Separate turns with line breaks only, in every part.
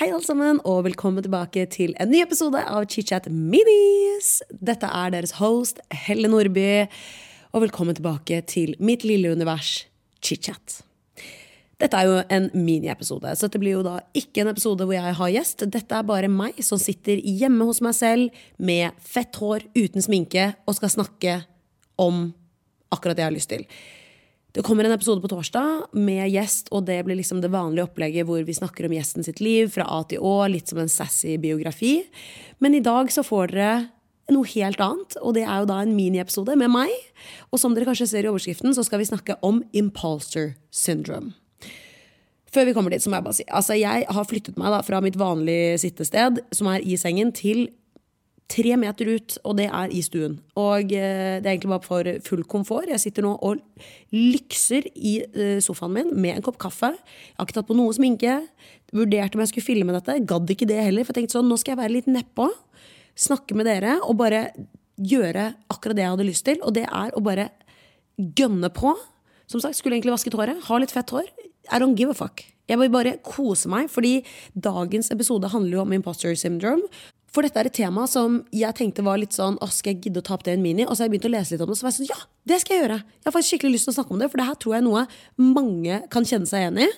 Hei, alle sammen, og velkommen tilbake til en ny episode av ChitChat Minis. Dette er deres host, Helle Nordby, og velkommen tilbake til mitt lille univers, ChitChat. Dette er jo en miniepisode, så dette blir jo da ikke en episode hvor jeg har gjest. Dette er bare meg som sitter hjemme hos meg selv med fett hår, uten sminke, og skal snakke om akkurat det jeg har lyst til. Det kommer en episode på torsdag med gjest, og det blir liksom det vanlige opplegget hvor vi snakker om gjesten sitt liv fra A til Å, litt som en sassy biografi. Men i dag så får dere noe helt annet, og det er jo da en miniepisode med meg. Og som dere kanskje ser i overskriften, så skal vi snakke om impulser syndrome. Før vi kommer dit, så må jeg bare si altså jeg har flyttet meg da fra mitt vanlige sittested, som er i sengen, til tre meter ut, og det er i stuen. Og eh, det er egentlig bare for full komfort. Jeg sitter nå og lykser i eh, sofaen min med en kopp kaffe. Jeg har ikke tatt på noe sminke. Vurderte om jeg skulle filme dette. Gadd ikke det heller. For jeg tenkte sånn, nå skal jeg være litt nedpå. Snakke med dere og bare gjøre akkurat det jeg hadde lyst til. Og det er å bare gønne på. Som sagt, skulle egentlig vasket håret. Ha litt fett hår. I don't give a fuck. Jeg vil bare kose meg, fordi dagens episode handler jo om imposter syndrome. For dette er et tema som jeg tenkte var litt sånn Åh, skal jeg gidde å ta opp det i en mini? Og så har jeg begynt å lese litt om det, så var jeg sånn Ja, det skal jeg gjøre! Jeg har faktisk skikkelig lyst til å snakke om det, for det her tror jeg er noe mange kan kjenne seg igjen i.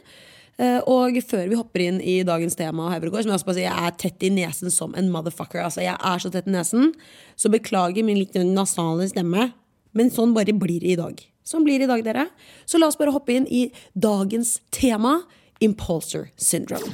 Eh, og før vi hopper inn i dagens tema, Høyregård, som jeg også bare sier, jeg er tett i nesen som en motherfucker. Altså, jeg er så tett i nesen, så beklager min litt nasale stemme. Men sånn bare blir det i dag. Sånn blir det i dag, dere. Så la oss bare hoppe inn i dagens tema, impulser syndrome.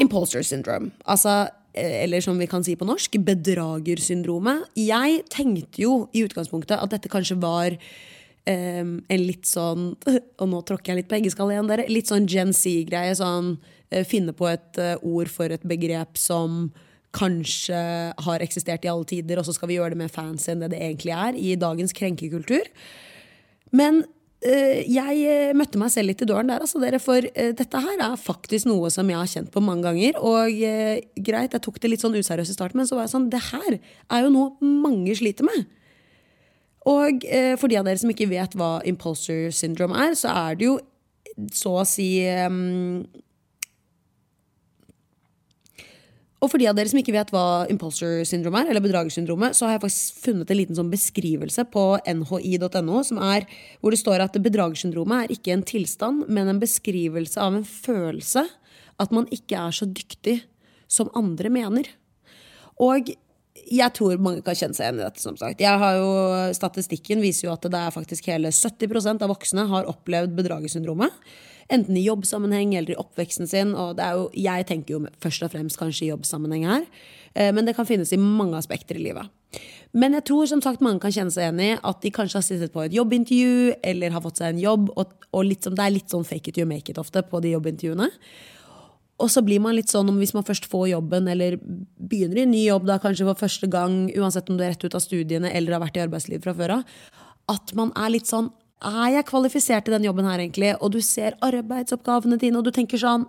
Impulser syndrome. Altså eller som vi kan si på norsk, bedragersyndromet. Jeg tenkte jo i utgangspunktet at dette kanskje var um, en litt sånn Og nå tråkker jeg litt på eggeskall igjen, dere. Litt sånn Gen Z-greie. Sånn uh, finne på et uh, ord for et begrep som kanskje har eksistert i alle tider, og så skal vi gjøre det mer fancy enn det det egentlig er i dagens krenkekultur. Men Eh, jeg eh, møtte meg selv litt i døren der, altså dere, for uh, dette her er faktisk noe som jeg har kjent på mange ganger. Og greit, jeg tok det litt sånn useriøst i starten, men så var jeg sånn Det her er jo noe mange sliter med. Og for de av dere som ikke vet hva imposter syndrome er, så er det jo så å si um, Og for de av dere som ikke vet hva imposter syndrom er, eller bedragersyndromet, så har jeg faktisk funnet en liten sånn beskrivelse på nhi.no hvor det står at bedragersyndromet er ikke en tilstand, men en beskrivelse av en følelse at man ikke er så dyktig som andre mener. Og jeg tror mange kan kjenne seg igjen i dette. som sagt. Jeg har jo, Statistikken viser jo at det er faktisk hele 70% av voksne har opplevd bedragersyndromet. Enten i jobbsammenheng eller i oppveksten sin. Og jo, jeg tenker jo først og fremst kanskje i jobbsammenheng her. Eh, men det kan finnes i mange aspekter i livet. Men jeg tror som sagt mange kan kjenne seg igjen i at de kanskje har sittet på et jobbintervju eller har fått seg en jobb, og, og liksom, det er litt sånn fake it you make it ofte på de jobbintervjuene. Og så blir man litt sånn hvis man først får jobben, eller begynner i en ny jobb da kanskje for første gang, uansett om du er rett ut av studiene eller har vært i arbeidslivet fra før av, at man er litt sånn er jeg kvalifisert til den jobben her, egentlig? Og du ser arbeidsoppgavene dine, og du tenker sånn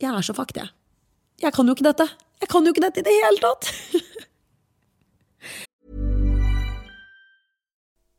Jeg er så fucked, jeg. Jeg kan jo ikke dette. Jeg kan jo ikke dette i det hele tatt!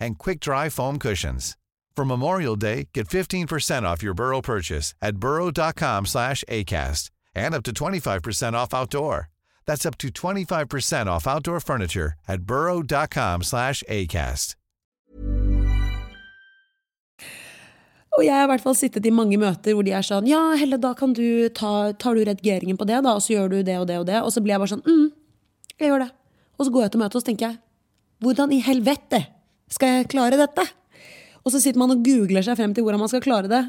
and quick-dry foam cushions. For Memorial Day, get 15% off your Burrow purchase at burrow.com slash ACAST and up to 25% off outdoor. That's up to 25% off outdoor furniture at burrow.com slash ACAST.
Og jeg har i hvert fall sittet i mange møter hvor de er sånn Ja, Helle, da kan du ta, tar du redigeringen på det, da, og så gjør du det og det og det. Og så blir jeg bare sånn mm, jeg gjør det. Og så går jeg til møtet og så tenker jeg hvordan i helvete skal jeg klare dette? Og så sitter man og googler seg frem til hvordan man skal klare det.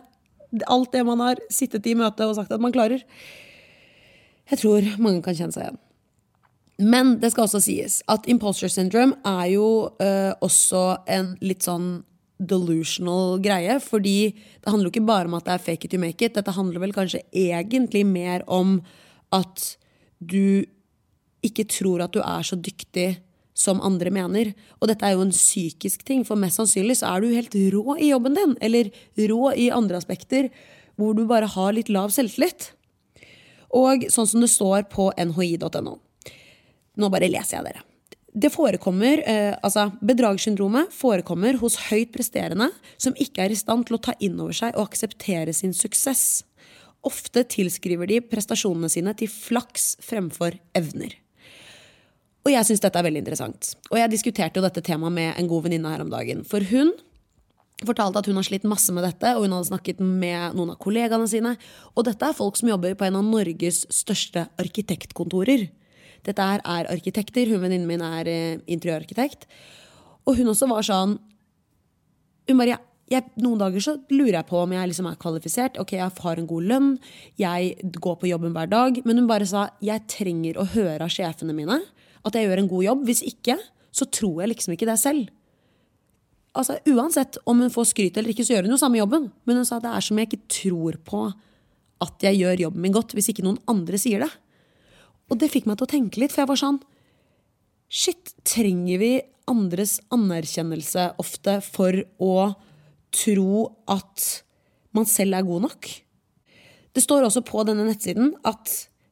Alt det man har sittet i møte og sagt at man klarer. Jeg tror mange kan kjenne seg igjen. Men det skal også sies at imposter syndrome er jo uh, også en litt sånn delusional greie. Fordi det handler jo ikke bare om at det er fake it you make it. Dette handler vel kanskje egentlig mer om at du ikke tror at du er så dyktig som andre mener. Og dette er jo en psykisk ting, for mest sannsynlig så er du helt rå i jobben din. Eller rå i andre aspekter hvor du bare har litt lav selvtillit. Og sånn som det står på nhi.no. Nå bare leser jeg dere. Det forekommer, eh, altså Bedragssyndromet forekommer hos høyt presterende som ikke er i stand til å ta inn over seg og akseptere sin suksess. Ofte tilskriver de prestasjonene sine til flaks fremfor evner. Og jeg syns dette er veldig interessant. Og jeg diskuterte jo dette temaet med en god venninne her om dagen. For hun fortalte at hun har slitt masse med dette, og hun hadde snakket med noen av kollegaene sine. Og dette er folk som jobber på en av Norges største arkitektkontorer. Dette her er arkitekter. Hun venninnen min er eh, interiørarkitekt. Og hun også var sånn Hun bare jeg, jeg, Noen dager så lurer jeg på om jeg liksom er kvalifisert. Ok, jeg har en god lønn, jeg går på jobben hver dag. Men hun bare sa jeg trenger å høre av sjefene mine at jeg gjør en god jobb. Hvis ikke, så tror jeg liksom ikke det selv. Altså, Uansett om hun får skryt eller ikke, så gjør hun jo samme jobben. Men hun sa det er som jeg ikke tror på at jeg gjør jobben min godt, hvis ikke noen andre sier det. Og det fikk meg til å tenke litt, for jeg var sånn Shit, trenger vi andres anerkjennelse ofte for å tro at man selv er god nok? Det står også på denne nettsiden at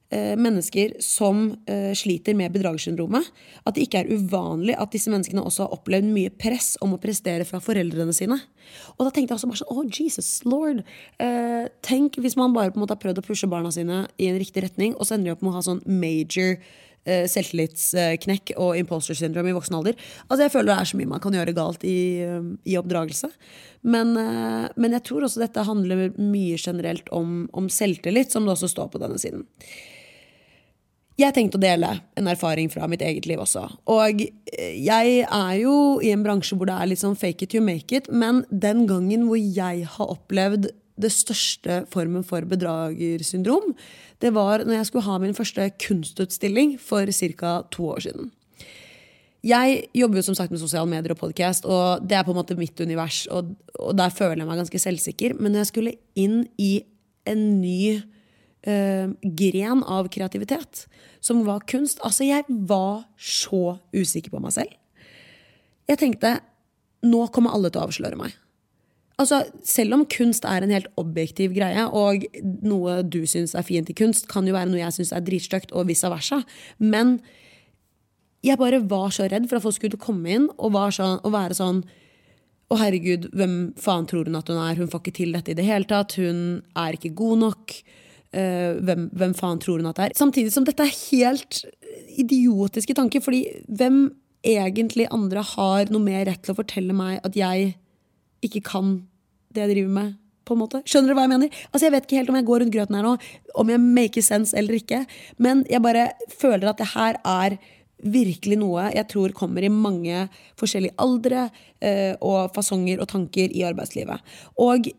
mennesker som eh, sliter med bedragersyndromet, at det ikke er uvanlig at disse menneskene også har opplevd mye press om å prestere fra foreldrene sine. Og da tenkte jeg også bare sånn, oh Jesus lord. Eh, tenk hvis man bare på en måte har prøvd å pushe barna sine i en riktig retning, og så ender de opp med å ha sånn major eh, selvtillitsknekk og imposter syndrome i voksen alder. Altså Jeg føler det er så mye man kan gjøre galt i, eh, i oppdragelse. Men, eh, men jeg tror også dette handler mye generelt om, om selvtillit, som det også står på denne siden. Jeg tenkte å dele en erfaring fra mitt eget liv også. Og eh, jeg er jo i en bransje hvor det er litt sånn fake it you make it, men den gangen hvor jeg har opplevd det største formen for bedragersyndrom, det var når jeg skulle ha min første kunstutstilling for ca. to år siden. Jeg jobber jo som sagt med sosiale medier og podkast, og det er på en måte mitt univers. Og, og der føler jeg meg ganske selvsikker. Men når jeg skulle inn i en ny uh, gren av kreativitet, som var kunst Altså, jeg var så usikker på meg selv. Jeg tenkte nå kommer alle til å avsløre meg. Altså, Selv om kunst er en helt objektiv greie, og noe du syns er fint i kunst, kan jo være noe jeg syns er dritstygt, og vice versa. Men jeg bare var så redd for at folk skulle komme inn og, sånn, og være sånn Å, herregud, hvem faen tror hun at hun er? Hun får ikke til dette i det hele tatt. Hun er ikke god nok. Uh, hvem, hvem, faen tror hun at det er? Samtidig som dette er helt idiotiske tanker. fordi hvem egentlig andre har noe mer rett til å fortelle meg at jeg ikke kan det jeg driver med? på en måte. Skjønner du hva jeg mener? Altså Jeg vet ikke helt om jeg går rundt grøten her nå, om jeg maker sense eller ikke. Men jeg bare føler at det her er virkelig noe jeg tror kommer i mange forskjellige aldre eh, og fasonger og tanker i arbeidslivet. Og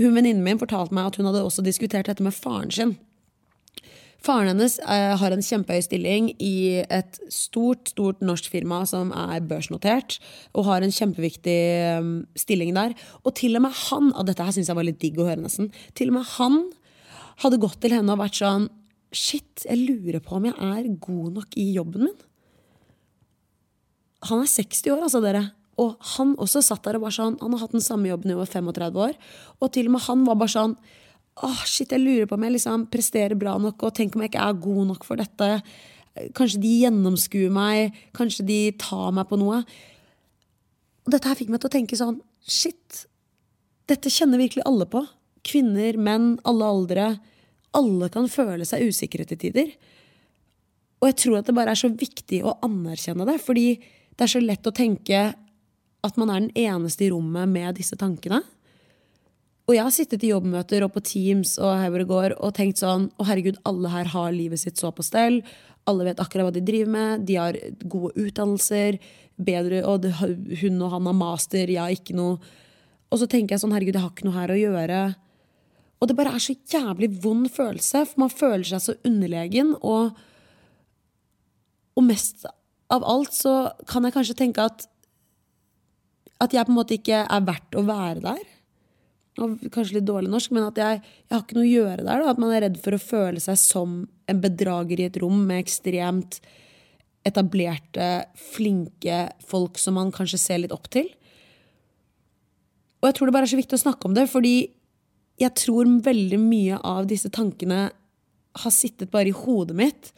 hun venninnen min fortalte meg at hun hadde også diskutert dette med faren sin. Faren hennes eh, har en kjempehøy stilling i et stort stort norsk firma som er børsnotert, og har en kjempeviktig um, stilling der. Og til og med han og dette her synes jeg var litt digg å høre nesten, til og med han hadde gått til henne og vært sånn Shit, jeg lurer på om jeg er god nok i jobben min. Han er 60 år, altså, dere. Og han også satt der og bare sånn Han har hatt den samme jobben i over 35 år. Og til og med han var bare sånn Åh, shit, jeg lurer på om jeg liksom presterer bra nok, og tenk om jeg ikke er god nok for dette. Kanskje de gjennomskuer meg, kanskje de tar meg på noe. Og dette her fikk meg til å tenke sånn Shit, dette kjenner virkelig alle på. Kvinner, menn, alle aldre. Alle kan føle seg usikre til tider. Og jeg tror at det bare er så viktig å anerkjenne det, fordi det er så lett å tenke at man er den eneste i rommet med disse tankene. Og jeg har sittet i jobbmøter og på Teams og her hvor det går, og tenkt sånn Å, herregud, alle her har livet sitt så på stell. Alle vet akkurat hva de driver med. De har gode utdannelser. Bedre, og hun og han har master, jeg har ikke noe. Og så tenker jeg sånn, herregud, jeg har ikke noe her å gjøre. Og det bare er så jævlig vond følelse, for man føler seg så underlegen. Og, og mest av alt så kan jeg kanskje tenke at at jeg på en måte ikke er verdt å være der og kanskje litt dårlig norsk, men at jeg, jeg har ikke noe å gjøre der. Da. At man er redd for å føle seg som en bedrager i et rom med ekstremt etablerte, flinke folk som man kanskje ser litt opp til. Og jeg tror det bare er så viktig å snakke om det, fordi jeg tror veldig mye av disse tankene har sittet bare i hodet mitt.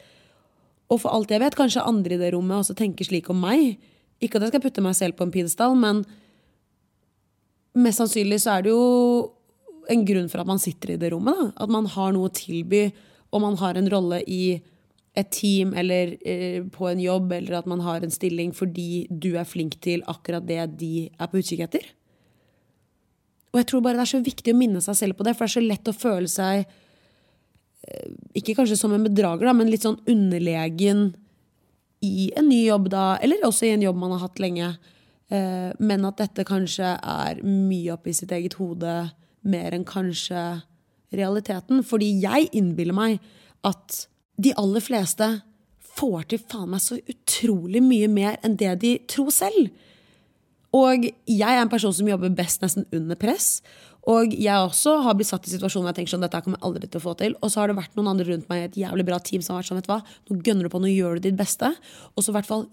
Og for alt jeg vet, kanskje andre i det rommet også tenker slik om meg. Ikke at jeg skal putte meg selv på en pidestall, men mest sannsynlig så er det jo en grunn for at man sitter i det rommet. Da. At man har noe å tilby, og man har en rolle i et team eller eh, på en jobb, eller at man har en stilling fordi du er flink til akkurat det de er på utkikk etter. Og jeg tror bare det er så viktig å minne seg selv på det, for det er så lett å føle seg eh, ikke kanskje som en bedrager, da, men litt sånn underlegen i en ny jobb, da, eller også i en jobb man har hatt lenge. Eh, men at dette kanskje er mye oppi sitt eget hode mer enn kanskje realiteten. Fordi jeg innbiller meg at de aller fleste får til faen meg så utrolig mye mer enn det de tror selv. Og jeg er en person som jobber best nesten under press. Og jeg også har blitt satt i situasjoner hvor jeg tenker sånn, dette kommer jeg aldri til å få til. Og så har det vært noen andre rundt meg i et jævlig bra team som har vært sånn, vet du hva, nå gønner du på, nå gjør du ditt beste. Og så i hvert fall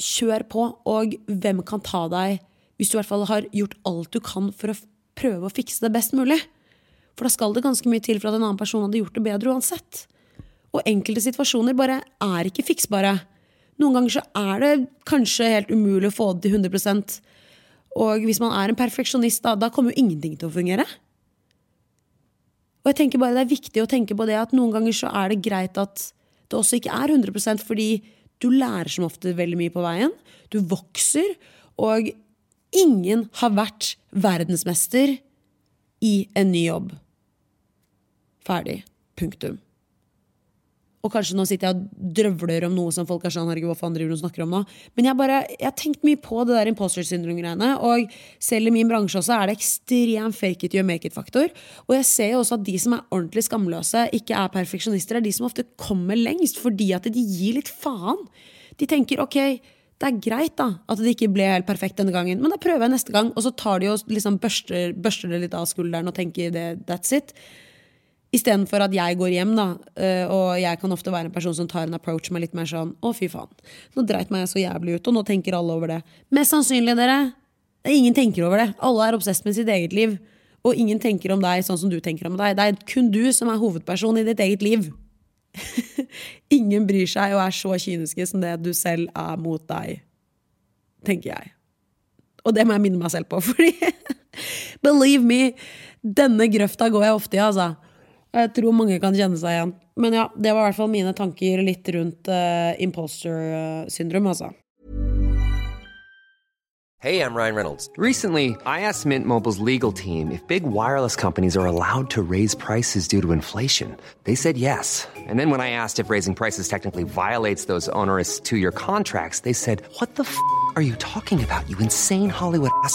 kjør på, og hvem kan ta deg hvis du i hvert fall har gjort alt du kan for å prøve å fikse det best mulig? For da skal det ganske mye til for at en annen person hadde gjort det bedre uansett. Og enkelte situasjoner bare er ikke fiksbare. Noen ganger så er det kanskje helt umulig å få det til 100 Og hvis man er en perfeksjonist, da, da kommer jo ingenting til å fungere. Og jeg tenker bare det er viktig å tenke på det at noen ganger så er det greit at det også ikke er 100% fordi du lærer som ofte veldig mye på veien. Du vokser. Og ingen har vært verdensmester i en ny jobb. Ferdig. Punktum. Og kanskje nå sitter jeg og drøvler om noe som folk er sånn, herregud, hva faen driver du snakker om nå? Men jeg, bare, jeg har tenkt mye på det der imposter syndrome-greiene. Og selv i min bransje også er det ekstrem fake it, you make it-faktor. Og jeg ser jo også at de som er ordentlig skamløse, ikke er perfeksjonister, er de som ofte kommer lengst fordi at de gir litt faen. De tenker ok, det er greit da, at det ikke ble helt perfekt denne gangen, men da prøver jeg neste gang. Og så tar de og liksom børster, børster det litt av skulderen og tenker that's it. Istedenfor at jeg går hjem, da, eh, og jeg kan ofte være en person som tar en approach med litt mer sånn Å, fy faen. Nå dreit meg så jævlig ut, og nå tenker alle over det. Mest sannsynlig, dere. Ingen tenker over det. Alle er obsess med sitt eget liv. Og ingen tenker om deg sånn som du tenker om deg. Det er kun du som er hovedperson i ditt eget liv. ingen bryr seg og er så kyniske som det du selv er mot deg. Tenker jeg. Og det må jeg minne meg selv på, fordi Believe me, denne grøfta går jeg ofte i, altså. Jeg tror mange kan kjenne seg igjen. Men ja, det var i hvert fall mine tanker litt rundt uh, imposter syndrom, altså.
Hey, I'm Ryan Reynolds. Recently, I asked Mint Mobile's legal team if big wireless companies are allowed to raise prices due to inflation. They said yes. And then when I asked if raising prices technically violates those onerous two year contracts, they said, What the f are you talking about, you insane Hollywood ass?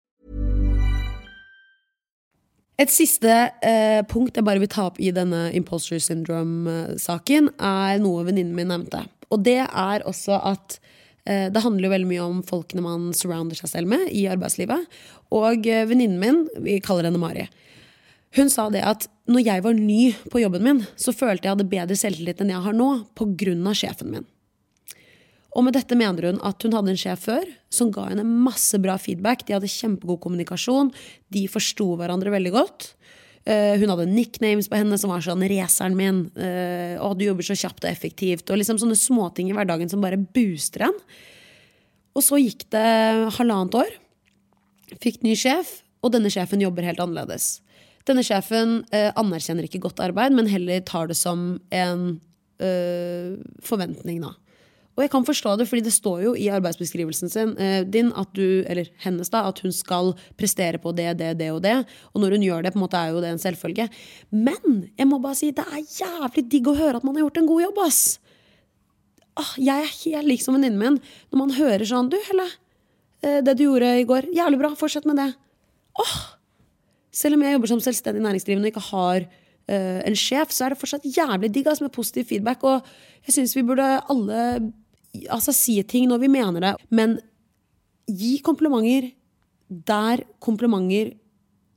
Et siste eh, punkt jeg bare vil ta opp i denne imposter syndrome-saken, er noe venninnen min nevnte. Og det er også at eh, det handler jo veldig mye om folkene man surrounder seg selv med i arbeidslivet. Og eh, venninnen min, vi kaller henne Mari, hun sa det at når jeg var ny på jobben min, så følte jeg hadde bedre selvtillit enn jeg har nå, pga. sjefen min. Og med dette mener hun at hun hadde en sjef før som ga henne masse bra feedback. De hadde kjempegod kommunikasjon, de forsto hverandre veldig godt. Uh, hun hadde nicknames på henne som var sånn 'raceren min', uh, 'Å, du jobber så kjapt og effektivt', og liksom sånne småting i hverdagen som bare booster en. Og så gikk det halvannet år. Fikk ny sjef, og denne sjefen jobber helt annerledes. Denne sjefen uh, anerkjenner ikke godt arbeid, men heller tar det som en eh, forventning, da. Og jeg kan forstå det, fordi det står jo i arbeidsbeskrivelsen sin, eh, din at du, eller hennes da, at hun skal prestere på det, det, det og det. Og når hun gjør det, på en måte er jo det en selvfølge. Men jeg må bare si, det er jævlig digg å høre at man har gjort en god jobb, ass. Ah, jeg er helt lik som venninnen min når man hører sånn Du, Helle, eh, det du gjorde i går, jævlig bra, fortsett med det. Åh, selv om jeg jobber som selvstendig næringsdrivende og ikke har uh, en sjef, så er det fortsatt jævlig digg altså, med positiv feedback. Og jeg syns vi burde alle altså, si ting når vi mener det. Men gi komplimenter der komplimenter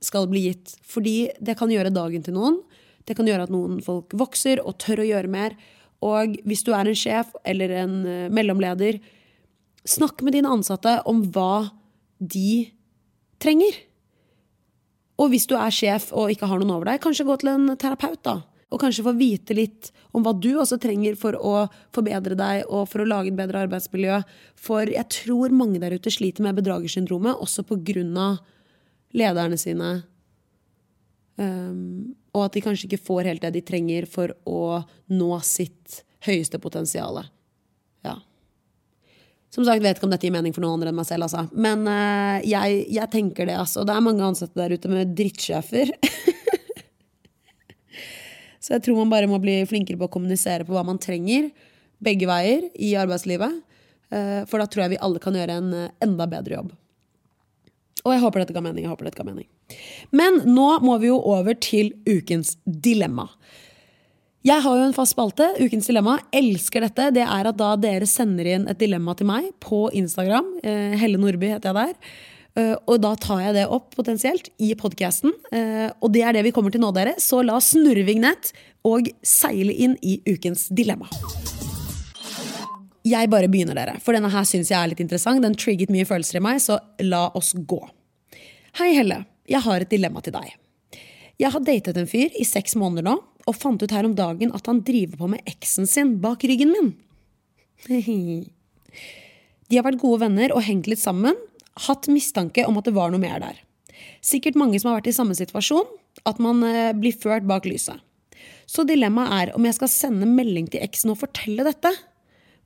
skal bli gitt. Fordi det kan gjøre dagen til noen. Det kan gjøre at noen folk vokser og tør å gjøre mer. Og hvis du er en sjef eller en eh, mellomleder, snakk med dine ansatte om hva de trenger. Og hvis du er sjef og ikke har noen over deg, kanskje gå til en terapeut, da. Og kanskje få vite litt om hva du også trenger for å forbedre deg og for å lage et bedre arbeidsmiljø. For jeg tror mange der ute sliter med bedragersyndromet, også av lederne sine. Um, og at de kanskje ikke får helt det de trenger for å nå sitt høyeste potensial. Ja. Som sagt, vet ikke om dette gir mening for noen andre enn meg selv, altså. Men uh, jeg, jeg tenker det, altså. Det er mange ansatte der ute med drittsjefer. Så jeg tror man bare må bli flinkere på å kommunisere på hva man trenger, begge veier, i arbeidslivet. Eh, for da tror jeg vi alle kan gjøre en eh, enda bedre jobb. Og jeg håper dette ga mening. jeg håper dette ga mening. Men nå må vi jo over til ukens dilemma. Jeg har jo en fast spalte. Ukens dilemma. Elsker dette. Det er at da dere sender inn et dilemma til meg på Instagram. Eh, Helle Nordby heter jeg der. Eh, og da tar jeg det opp potensielt i podkasten. Eh, og det er det vi kommer til nå, dere. Så la oss snurre vignett og seile inn i ukens dilemma. Jeg bare begynner, dere, for denne her syns jeg er litt interessant. Den trigget mye følelser i meg, så la oss gå. Hei, Helle. Jeg har et dilemma til deg. Jeg har datet en fyr i seks måneder nå, og fant ut her om dagen at han driver på med eksen sin bak ryggen min. De har vært gode venner og hengt litt sammen, hatt mistanke om at det var noe mer der. Sikkert mange som har vært i samme situasjon, at man eh, blir ført bak lyset. Så dilemmaet er om jeg skal sende melding til eksen og fortelle dette.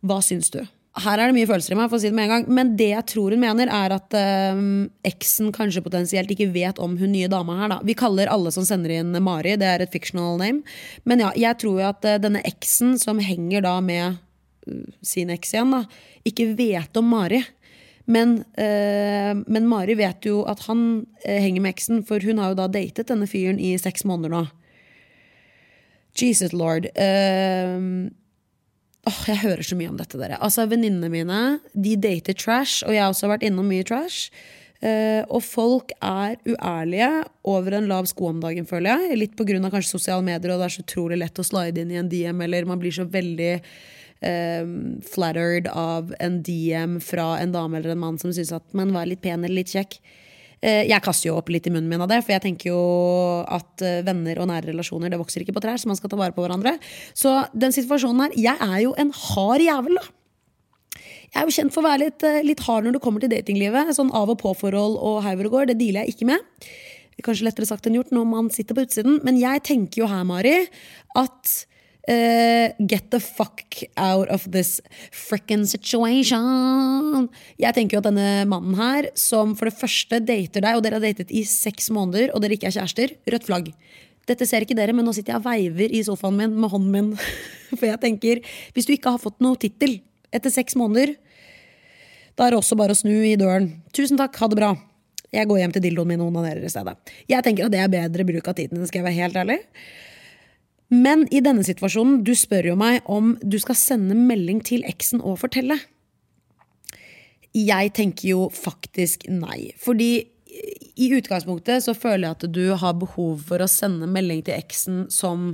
Hva syns du? Her er det mye følelser i meg, for å si det med en gang. Men det jeg tror hun mener, er at øh, eksen kanskje potensielt ikke vet om hun nye dama her. Da. Vi kaller alle som sender inn Mari, det er et fictional name. Men ja, jeg tror jo at øh, denne eksen som henger da med øh, sin eks igjen, da, ikke vet om Mari. Men, eh, men, Mari vet jo at han henger med eksen, for hun har jo da datet denne fyren i seks måneder nå. Jesus lord. Eh, Åh, Jeg hører så mye om dette, dere. Altså, Venninnene mine de dater trash, og jeg har også vært innom mye trash. Uh, og folk er uærlige over en lav sko om dagen, føler jeg. Litt pga. kanskje sosiale medier, og det er så utrolig lett å slide inn i en DM, eller man blir så veldig uh, flattered av en DM fra en dame eller en mann som syns at man var litt pen eller litt kjekk. Eh, jeg kaster jo opp litt i munnen min av det, for jeg tenker jo at eh, venner og nære relasjoner det vokser ikke på trær, så man skal ta vare på hverandre. Så den situasjonen her Jeg er jo en hard jævel, da. Jeg er jo kjent for å være litt, eh, litt hard når det kommer til datinglivet. Sånn av og på-forhold og heiver og går, det dealer jeg ikke med. Kanskje lettere sagt enn gjort når man sitter på utsiden. Men jeg tenker jo her, Mari, at Uh, get the fuck out of this fricken situation. Jeg tenker jo at denne mannen her, som for det første dater deg, og dere har datet i seks måneder, og dere ikke er kjærester, rødt flagg. Dette ser ikke dere, men nå sitter jeg og veiver i sofaen min med hånden min. For jeg tenker, hvis du ikke har fått noe tittel etter seks måneder, da er det også bare å snu i døren. Tusen takk, ha det bra. Jeg går hjem til dildoen min og onanerer i stedet. Jeg tenker at det er bedre bruk av tiden, skal jeg være helt ærlig. Men i denne situasjonen, du spør jo meg om du skal sende melding til eksen og fortelle. Jeg tenker jo faktisk nei. Fordi i utgangspunktet så føler jeg at du har behov for å sende melding til eksen som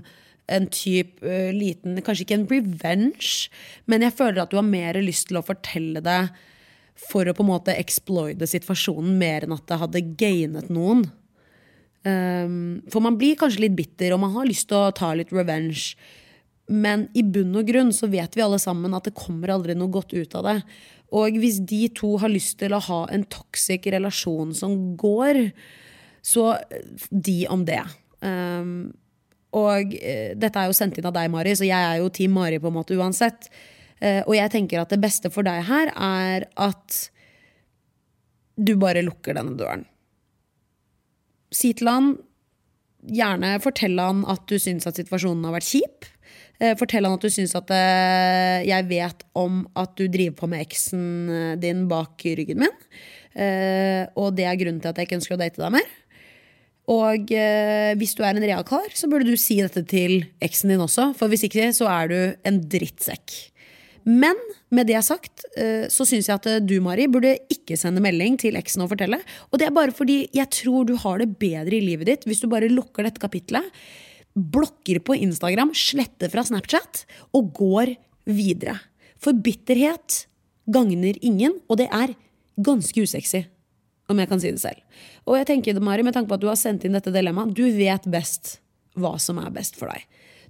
en type uh, liten Kanskje ikke en revenge, men jeg føler at du har mer lyst til å fortelle det for å på en måte exploite situasjonen mer enn at det hadde gainet noen. Um, for man blir kanskje litt bitter, og man har lyst til å ta litt revenge. Men i bunn og grunn så vet vi alle sammen at det kommer aldri noe godt ut av det. Og hvis de to har lyst til å ha en toxic relasjon som går, så de om det. Um, og uh, dette er jo sendt inn av deg, Mari, så jeg er jo Team Mari på en måte uansett. Uh, og jeg tenker at det beste for deg her er at du bare lukker denne døren si til han Gjerne fortell han at du syns at situasjonen har vært kjip. Eh, fortell han at du syns at eh, jeg vet om at du driver på med eksen eh, din bak ryggen min. Og det er grunnen til at jeg ikke ønsker å date deg mer. Og hvis du er en realkar, så burde du si dette til eksen din også. For hvis ikke så er du en drittsekk. Men med det sagt, eh, så syns jeg at eh, du, Mari, burde ikke sende melding til eksen og fortelle. Og det er bare fordi jeg tror du har det bedre i livet ditt hvis du bare lukker dette kapitlet, blokker på Instagram, sletter fra Snapchat og går videre. For bitterhet gagner ingen, og det er ganske usexy. Om jeg kan si det selv. Og jeg tenker, Mari, med tanke på at du har sendt inn dette dilemmaet, du vet best hva som er best for deg.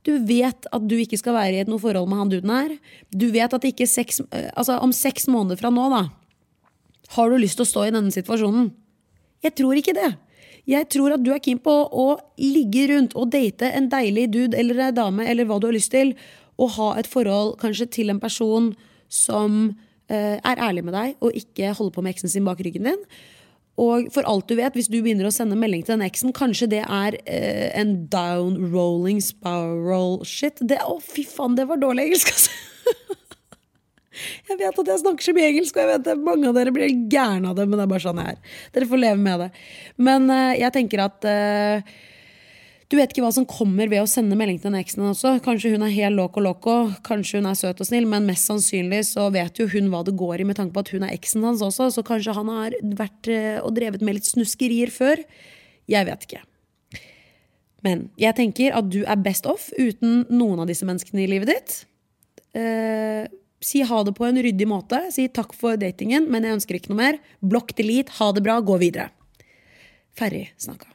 Du vet at du ikke skal være i noe forhold med han duden her. Du vet at ikke seks, eh, altså om seks måneder fra nå, da, har du lyst til å stå i denne situasjonen. Jeg tror ikke det. Jeg tror at du er keen på å ligge rundt og date en deilig dude eller ei dame eller hva du har lyst til, og ha et forhold kanskje til en person som uh, er ærlig med deg og ikke holder på med eksen sin bak ryggen din. Og for alt du vet, hvis du begynner å sende melding til den eksen, kanskje det er eh, en down rolling spiral shit. Det, å, fy faen, det var dårlig engelsk, altså. Jeg vet at jeg snakker så mye engelsk, og jeg vet at mange av dere blir gærne av det, men det er bare sånn jeg er. Dere får leve med det. Men eh, jeg tenker at eh, du vet ikke hva som kommer ved å sende melding til den eksen også. Kanskje hun er helt loco loco, kanskje hun er søt og snill, men mest sannsynlig så vet jo hun hva det går i med tanke på at hun er eksen hans også, så kanskje han har vært eh, og drevet med litt snuskerier før. Jeg vet ikke. Men jeg tenker at du er best off uten noen av disse menneskene i livet ditt. Eh, si ha det på en ryddig måte. Si takk for datingen, men jeg ønsker ikke noe mer. Blokk delete, ha det bra, gå videre. Ferdig snakka.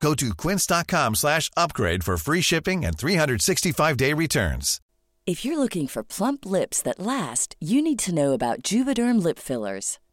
Go to quince.com slash upgrade for free shipping and 365-day returns.
If you're looking for plump lips that last, you need to know about Juvederm lip fillers.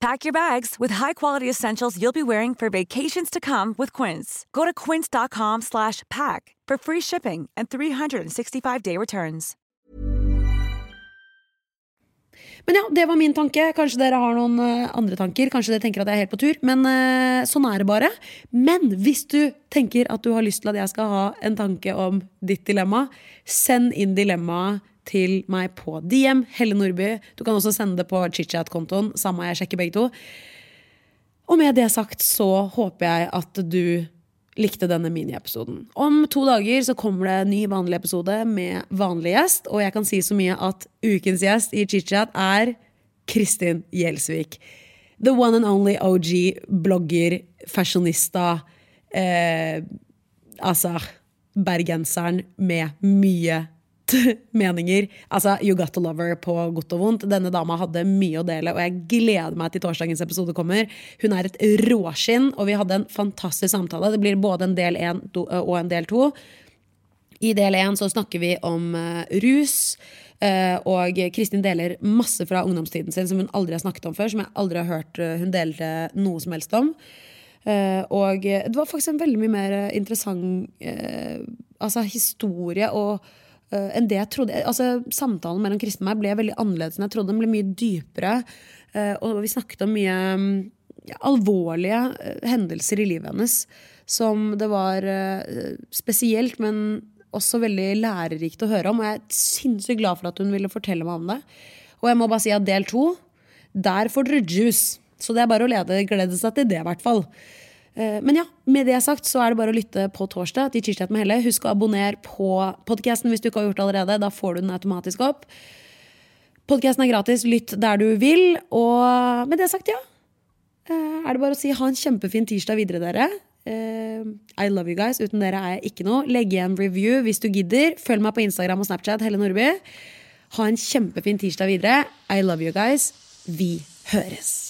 Pack your bags with high-quality essentials you'll be wearing for vacations to come with Quince. Go to quince.com slash pack for free shipping and 365-day returns.
Men ja, det var min tanke. Kanskje dere har noen uh, andre tanker. Kanskje dere tenker at jeg er helt på tur. Men uh, sånn er det bare. Men hvis du tenker at du har lyst til at jeg skal ha en tanke om ditt dilemma, send inn dilemmaet til meg på DM. Helle Nordby. Du kan også sende det på chitchat-kontoen. Samme, jeg sjekker begge to. Og med det sagt så håper jeg at du likte denne miniepisoden. Om to dager så kommer det en ny vanlig episode med vanlig gjest, og jeg kan si så mye at ukens gjest i chitchat er Kristin Gjelsvik. The one and only OG, blogger, fashionista. Eh, altså bergenseren med mye meninger. Altså, You got to love her på godt og vondt. Denne dama hadde mye å dele, og jeg gleder meg til torsdagens episode kommer. Hun er et råskinn, og vi hadde en fantastisk samtale. Det blir både en del én og en del to. I del én så snakker vi om rus. Og Kristin deler masse fra ungdomstiden sin som hun aldri har snakket om før. Som jeg aldri har hørt hun delte noe som helst om. og det var faktisk en veldig mye mer interessant altså, historie og enn det jeg trodde. Altså, samtalen mellom kristne og meg ble veldig annerledes enn jeg trodde. Den ble mye dypere. Uh, og vi snakket om mye um, ja, alvorlige hendelser i livet hennes. Som det var spesielt, men også veldig lærerikt å høre om. Og jeg er sinnssykt glad for at hun ville fortelle meg om det. Og jeg må bare si at del to, der får dere juice. Så det er bare å lede, glede seg til det, i hvert fall. Men ja, med det sagt så er det bare å lytte på torsdag til Chitchat med Helle. Husk å abonnere på podkasten hvis du ikke har gjort det allerede. Da får du den automatisk opp. Podkasten er gratis. Lytt der du vil. Og med det sagt, ja. Er det bare å si ha en kjempefin tirsdag videre, dere. I love you guys. Uten dere er jeg ikke noe. Legg igjen review hvis du gidder. Følg meg på Instagram og Snapchat. Helle Nordby. Ha en kjempefin tirsdag videre. I love you guys. Vi høres